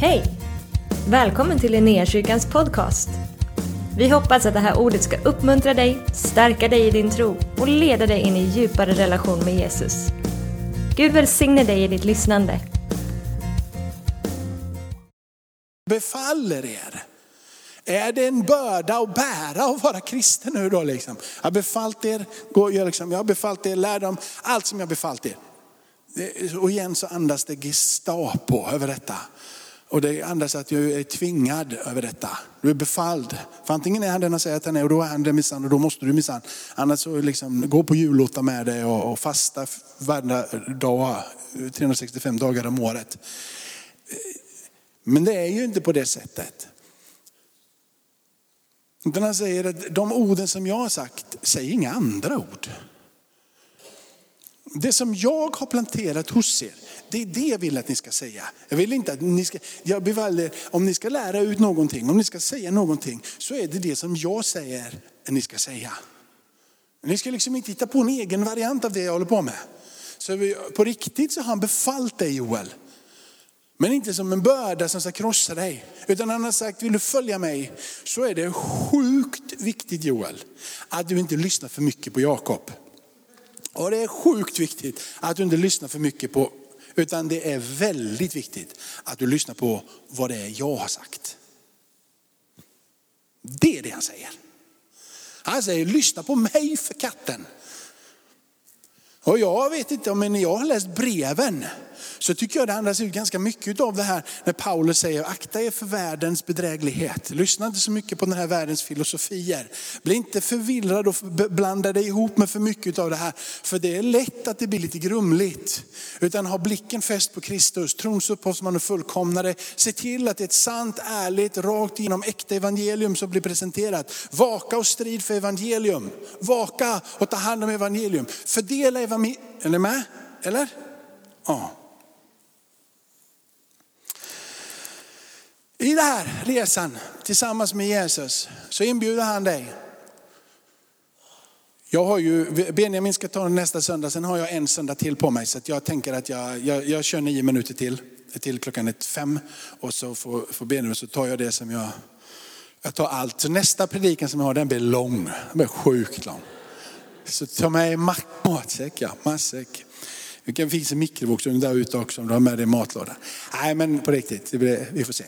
Hej! Välkommen till Linnéakyrkans podcast. Vi hoppas att det här ordet ska uppmuntra dig, stärka dig i din tro och leda dig in i djupare relation med Jesus. Gud välsigne dig i ditt lyssnande. befaller er. Är det en börda att bära att vara kristen nu då liksom? Jag har befallt er, gå, gör liksom, jag har befallt er, lär dem allt som jag har befallt er. Och igen så andas det Gestapo över detta. Och det andas att jag är tvingad över detta. Du är befalld. För antingen är han den han säger att han är och då är han det minsann och då måste du minsann. Annars så liksom, gå på julotta med dig och, och fasta varje dag, 365 dagar om året. Men det är ju inte på det sättet. Utan han säger att de orden som jag har sagt, säg inga andra ord. Det som jag har planterat hos er, det är det jag vill att ni ska säga. Jag vill inte att ni ska, jag bevaller, om ni ska lära ut någonting, om ni ska säga någonting, så är det det som jag säger att ni ska säga. Ni ska liksom inte hitta på en egen variant av det jag håller på med. Så vi, på riktigt så har han befallt dig Joel. Men inte som en börda som ska krossa dig. Utan han har sagt, vill du följa mig så är det sjukt viktigt Joel, att du inte lyssnar för mycket på Jakob. Och det är sjukt viktigt att du inte lyssnar för mycket på, utan det är väldigt viktigt att du lyssnar på vad det är jag har sagt. Det är det han säger. Han säger, lyssna på mig för katten. Och jag vet inte, men jag har läst breven så tycker jag det andas ut ganska mycket av det här när Paulus säger akta er för världens bedräglighet. Lyssna inte så mycket på den här världens filosofier. Bli inte förvirrad och blanda dig ihop med för mycket av det här. För det är lätt att det blir lite grumligt. Utan ha blicken fäst på Kristus, trons upphovsman och fullkomnare. Se till att det är ett sant, ärligt, rakt igenom äkta evangelium som blir presenterat. Vaka och strid för evangelium. Vaka och ta hand om evangelium. Fördela evangelium. Är ni med? Eller? Ja. I den här resan tillsammans med Jesus så inbjuder han dig. Jag har ju, Benjamin ska ta nästa söndag, sen har jag en söndag till på mig. Så att jag tänker att jag, jag, jag kör nio minuter till, till klockan ett fem. Och så får, får Benjamin, så tar jag det som jag, jag tar allt. Så nästa predikan som jag har, den blir lång. Den blir sjukt lång. Så ta med matsäck, ja, matsäck. Det kan fixa en mikrovågsugn där ute också om du har med dig matlåda. Nej men på riktigt, det blir, vi får se.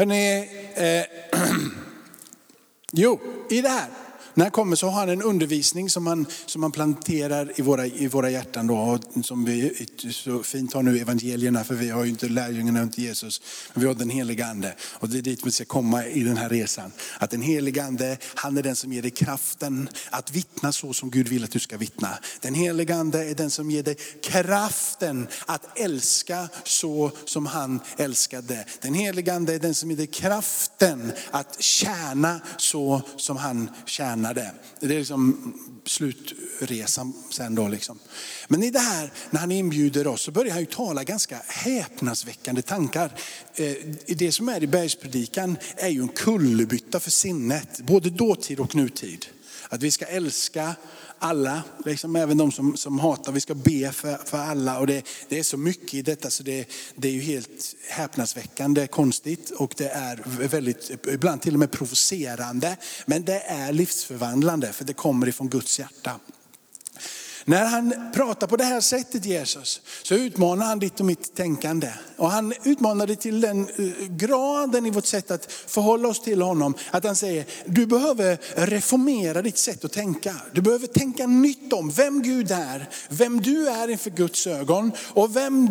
Hörrni, eh, jo i det här. När han kommer så har han en undervisning som han som han planterar i våra, i våra hjärtan. Då, och som vi så fint har nu i evangelierna, för vi har ju inte lärjungarna och inte Jesus. Men vi har den heliga ande. Och det är dit vi ska komma i den här resan. Att den heliga ande, han är den som ger dig kraften att vittna så som Gud vill att du ska vittna. Den heliga ande är den som ger dig kraften att älska så som han älskade. Den heliga ande är den som ger dig kraften att tjäna så som han tjänade. Det är liksom slutresan sen då. Liksom. Men i det här, när han inbjuder oss, så börjar han ju tala ganska häpnadsväckande tankar. Eh, det som är i bergspredikan är ju en kullerbytta för sinnet, både dåtid och nutid. Att vi ska älska alla, liksom även de som, som hatar. Vi ska be för, för alla. Och det, det är så mycket i detta så det, det är ju helt häpnadsväckande konstigt. Och det är väldigt, ibland till och med provocerande. Men det är livsförvandlande för det kommer ifrån Guds hjärta. När han pratar på det här sättet Jesus, så utmanar han ditt och mitt tänkande. Och han utmanar det till den eh, graden i vårt sätt att förhålla oss till honom. Att han säger, du behöver reformera ditt sätt att tänka. Du behöver tänka nytt om vem Gud är, vem du är inför Guds ögon och vem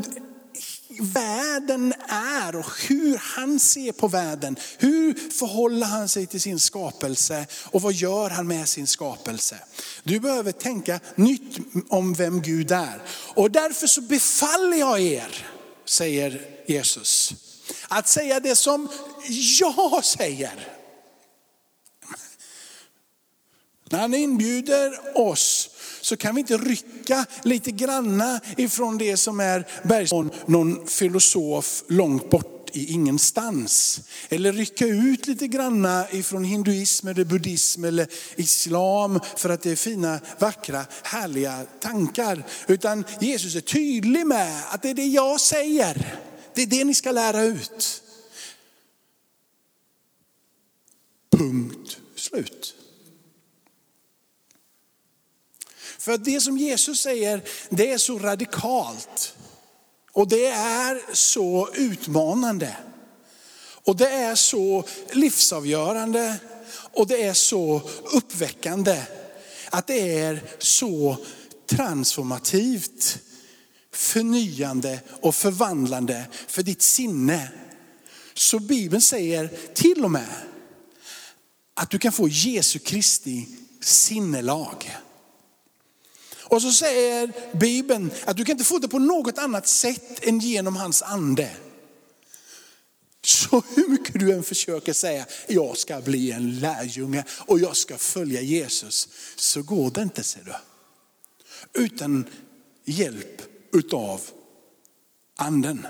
världen är och hur han ser på världen. Hur förhåller han sig till sin skapelse och vad gör han med sin skapelse? Du behöver tänka nytt om vem Gud är. Och därför så befaller jag er, säger Jesus, att säga det som jag säger. När han inbjuder oss så kan vi inte rycka lite granna ifrån det som är Bergson, någon filosof långt bort i ingenstans. Eller rycka ut lite granna ifrån hinduism eller buddhism eller islam för att det är fina, vackra, härliga tankar. Utan Jesus är tydlig med att det är det jag säger. Det är det ni ska lära ut. Punkt slut. För det som Jesus säger, det är så radikalt. Och det är så utmanande. Och det är så livsavgörande. Och det är så uppväckande. Att det är så transformativt, förnyande och förvandlande för ditt sinne. Så Bibeln säger till och med att du kan få Jesu Kristi sinnelag. Och så säger Bibeln att du kan inte få det på något annat sätt än genom hans ande. Så hur mycket du än försöker säga, jag ska bli en lärjunge och jag ska följa Jesus, så går det inte ser du. Utan hjälp utav anden.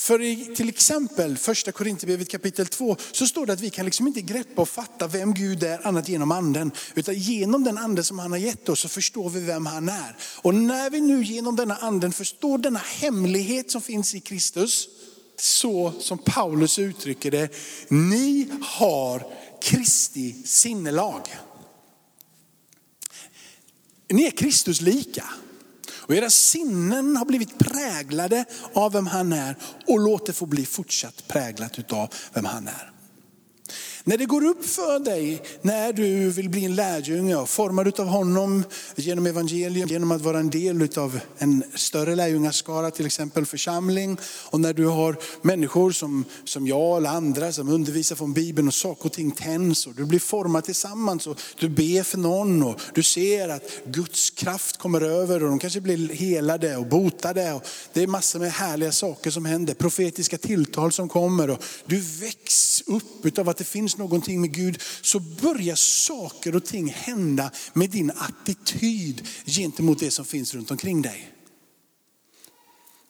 För i till exempel första Korinthierbrevet kapitel 2 så står det att vi kan liksom inte greppa och fatta vem Gud är annat genom anden. Utan genom den anden som han har gett oss så förstår vi vem han är. Och när vi nu genom denna anden förstår denna hemlighet som finns i Kristus, så som Paulus uttrycker det, ni har Kristi sinnelag. Ni är Kristus lika. Och era sinnen har blivit präglade av vem han är och låt det få bli fortsatt präglat av vem han är. När det går upp för dig, när du vill bli en lärjunge, formad av honom genom evangelium, genom att vara en del av en större lärjungaskara, till exempel församling. Och när du har människor som, som jag eller andra som undervisar från Bibeln och saker och ting tänds och du blir formad tillsammans och du ber för någon och du ser att Guds kraft kommer över och de kanske blir helade och botade. Och det är massor med härliga saker som händer, profetiska tilltal som kommer och du väcks upp av att det finns någonting med Gud så börjar saker och ting hända med din attityd gentemot det som finns runt omkring dig.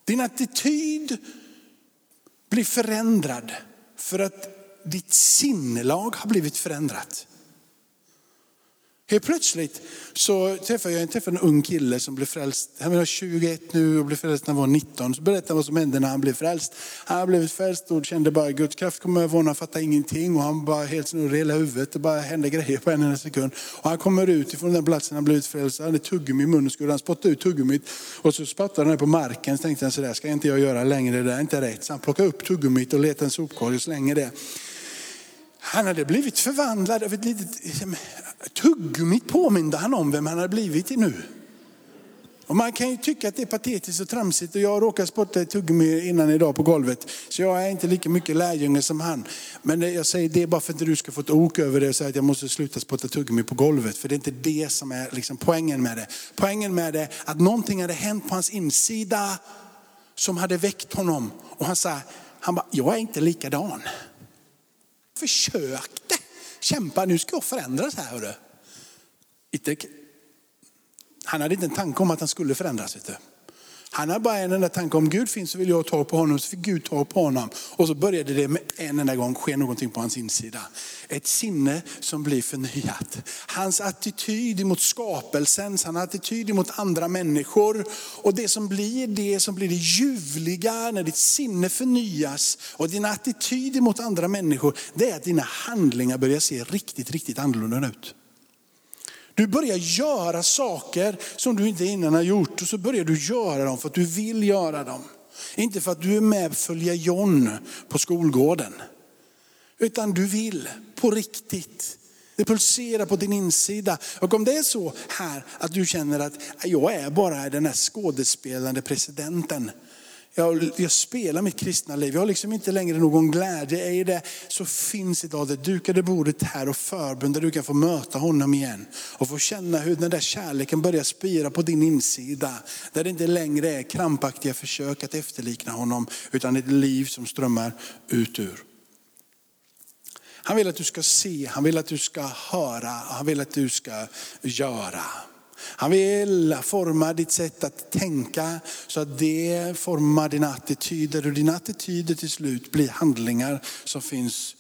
Din attityd blir förändrad för att ditt sinnelag har blivit förändrat. Helt plötsligt så träffade jag, jag träffade en ung kille som blev frälst. Han var 21 nu och blev frälst när han var 19. Så berättade han vad som hände när han blev frälst. Han blev frälst och kände bara Guds kraft kom över honom. Han fattade ingenting och han bara helt snurrig i hela huvudet. Det bara hände grejer på en enda sekund. Och han kommer ut ifrån den platsen han blivit frälst. Han hade tuggummi i munnen. Skulle han spotta ut tuggummit och så spottade han på marken. Så tänkte han sådär ska inte jag göra längre. Det är inte rätt. Så han plockade upp tuggummit och letade en sopkorg och slänger det. Han hade blivit förvandlad av ett litet tuggummit påminde han om vem han hade blivit nu. Och man kan ju tycka att det är patetiskt och tramsigt och jag råkade spotta ett tuggummi innan idag på golvet. Så jag är inte lika mycket lärjunge som han. Men jag säger det bara för att du ska få ett ok över det och säga att jag måste sluta spotta tuggummi på golvet. För det är inte det som är liksom poängen med det. Poängen med det är att någonting hade hänt på hans insida som hade väckt honom. Och han sa, han bara, jag är inte likadan Försök! Kämpa, nu ska jag förändras här. Hörru. Han hade inte en tanke om att han skulle förändras. Vet du. Han hade bara en enda tanke, om Gud finns så vill jag ta på honom. Så fick Gud ta på honom. Och så började det med en enda gång ske någonting på hans insida. Ett sinne som blir förnyat. Hans attityd mot skapelsen, hans attityd mot andra människor. Och det som blir det som blir det ljuvliga när ditt sinne förnyas och din attityd mot andra människor, det är att dina handlingar börjar se riktigt, riktigt annorlunda ut. Du börjar göra saker som du inte innan har gjort och så börjar du göra dem för att du vill göra dem. Inte för att du är med och följa John på skolgården. Utan du vill på riktigt. Det pulserar på din insida. Och om det är så här att du känner att jag är bara den här skådespelande presidenten jag, jag spelar mitt kristna liv. Jag har liksom inte längre någon glädje i det. Så finns idag det dukade bordet här och förbund där du kan få möta honom igen. Och få känna hur den där kärleken börjar spira på din insida. Där det inte längre är krampaktiga försök att efterlikna honom. Utan ett liv som strömmar ut ur. Han vill att du ska se, han vill att du ska höra, han vill att du ska göra. Han vill forma ditt sätt att tänka så att det formar dina attityder och dina attityder till slut blir handlingar som finns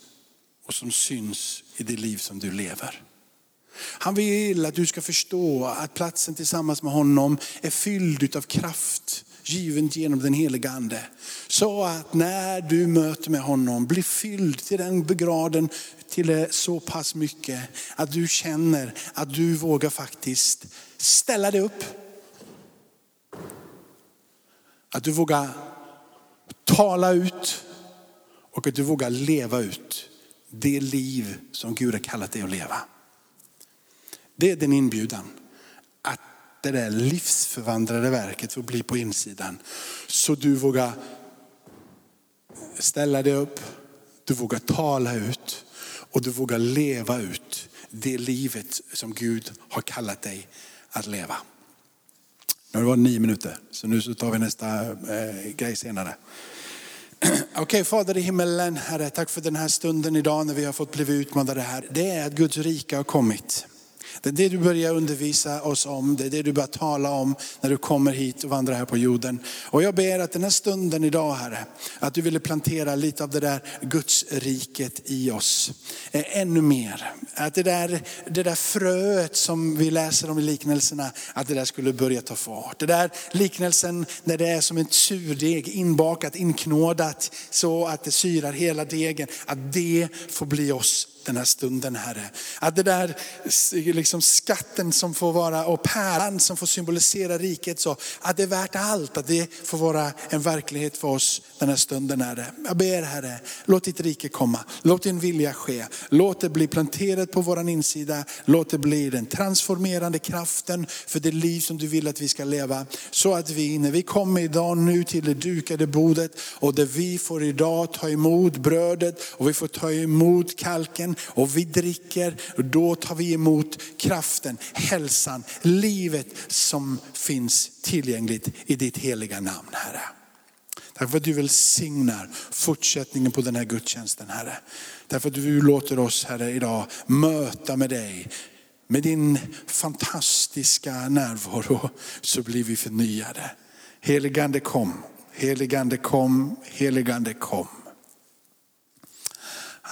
och som syns i det liv som du lever. Han vill att du ska förstå att platsen tillsammans med honom är fylld av kraft, given genom den heliga ande. Så att när du möter med honom, blir fylld till den begraden, till så pass mycket att du känner att du vågar faktiskt ställa dig upp. Att du vågar tala ut och att du vågar leva ut det liv som Gud har kallat dig att leva. Det är din inbjudan. Det där livsförvandlade verket får bli på insidan. Så du vågar ställa dig upp, du vågar tala ut och du vågar leva ut det livet som Gud har kallat dig att leva. Nu har det varit nio minuter, så nu så tar vi nästa eh, grej senare. Okej, okay, Fader i himmelen, Herre, tack för den här stunden idag när vi har fått bli utmanade här. Det är att Guds rike har kommit. Det är det du börjar undervisa oss om, det är det du börjar tala om när du kommer hit och vandrar här på jorden. Och jag ber att den här stunden idag Herre, att du ville plantera lite av det där Guds riket i oss. Eh, ännu mer. Att det där, det där fröet som vi läser om i liknelserna, att det där skulle börja ta fart. Det där liknelsen när det är som ett surdeg inbakat, inknådat så att det syrar hela degen. Att det får bli oss den här stunden Herre. Att det där liksom skatten som får vara och pärlan som får symbolisera riket så att det är värt allt. Att det får vara en verklighet för oss den här stunden Herre. Jag ber Herre, låt ditt rike komma. Låt din vilja ske. Låt det bli planterat på våran insida. Låt det bli den transformerande kraften för det liv som du vill att vi ska leva. Så att vi när vi kommer idag nu till det dukade bordet och där vi får idag ta emot brödet och vi får ta emot kalken vinen och vi dricker och då tar vi emot kraften, hälsan, livet som finns tillgängligt i ditt heliga namn Herre. Tack för att du välsignar fortsättningen på den här gudstjänsten Herre. Därför att du låter oss Herre idag möta med dig. Med din fantastiska närvaro så blir vi förnyade. Heligande kom, heligande kom, heligande kom.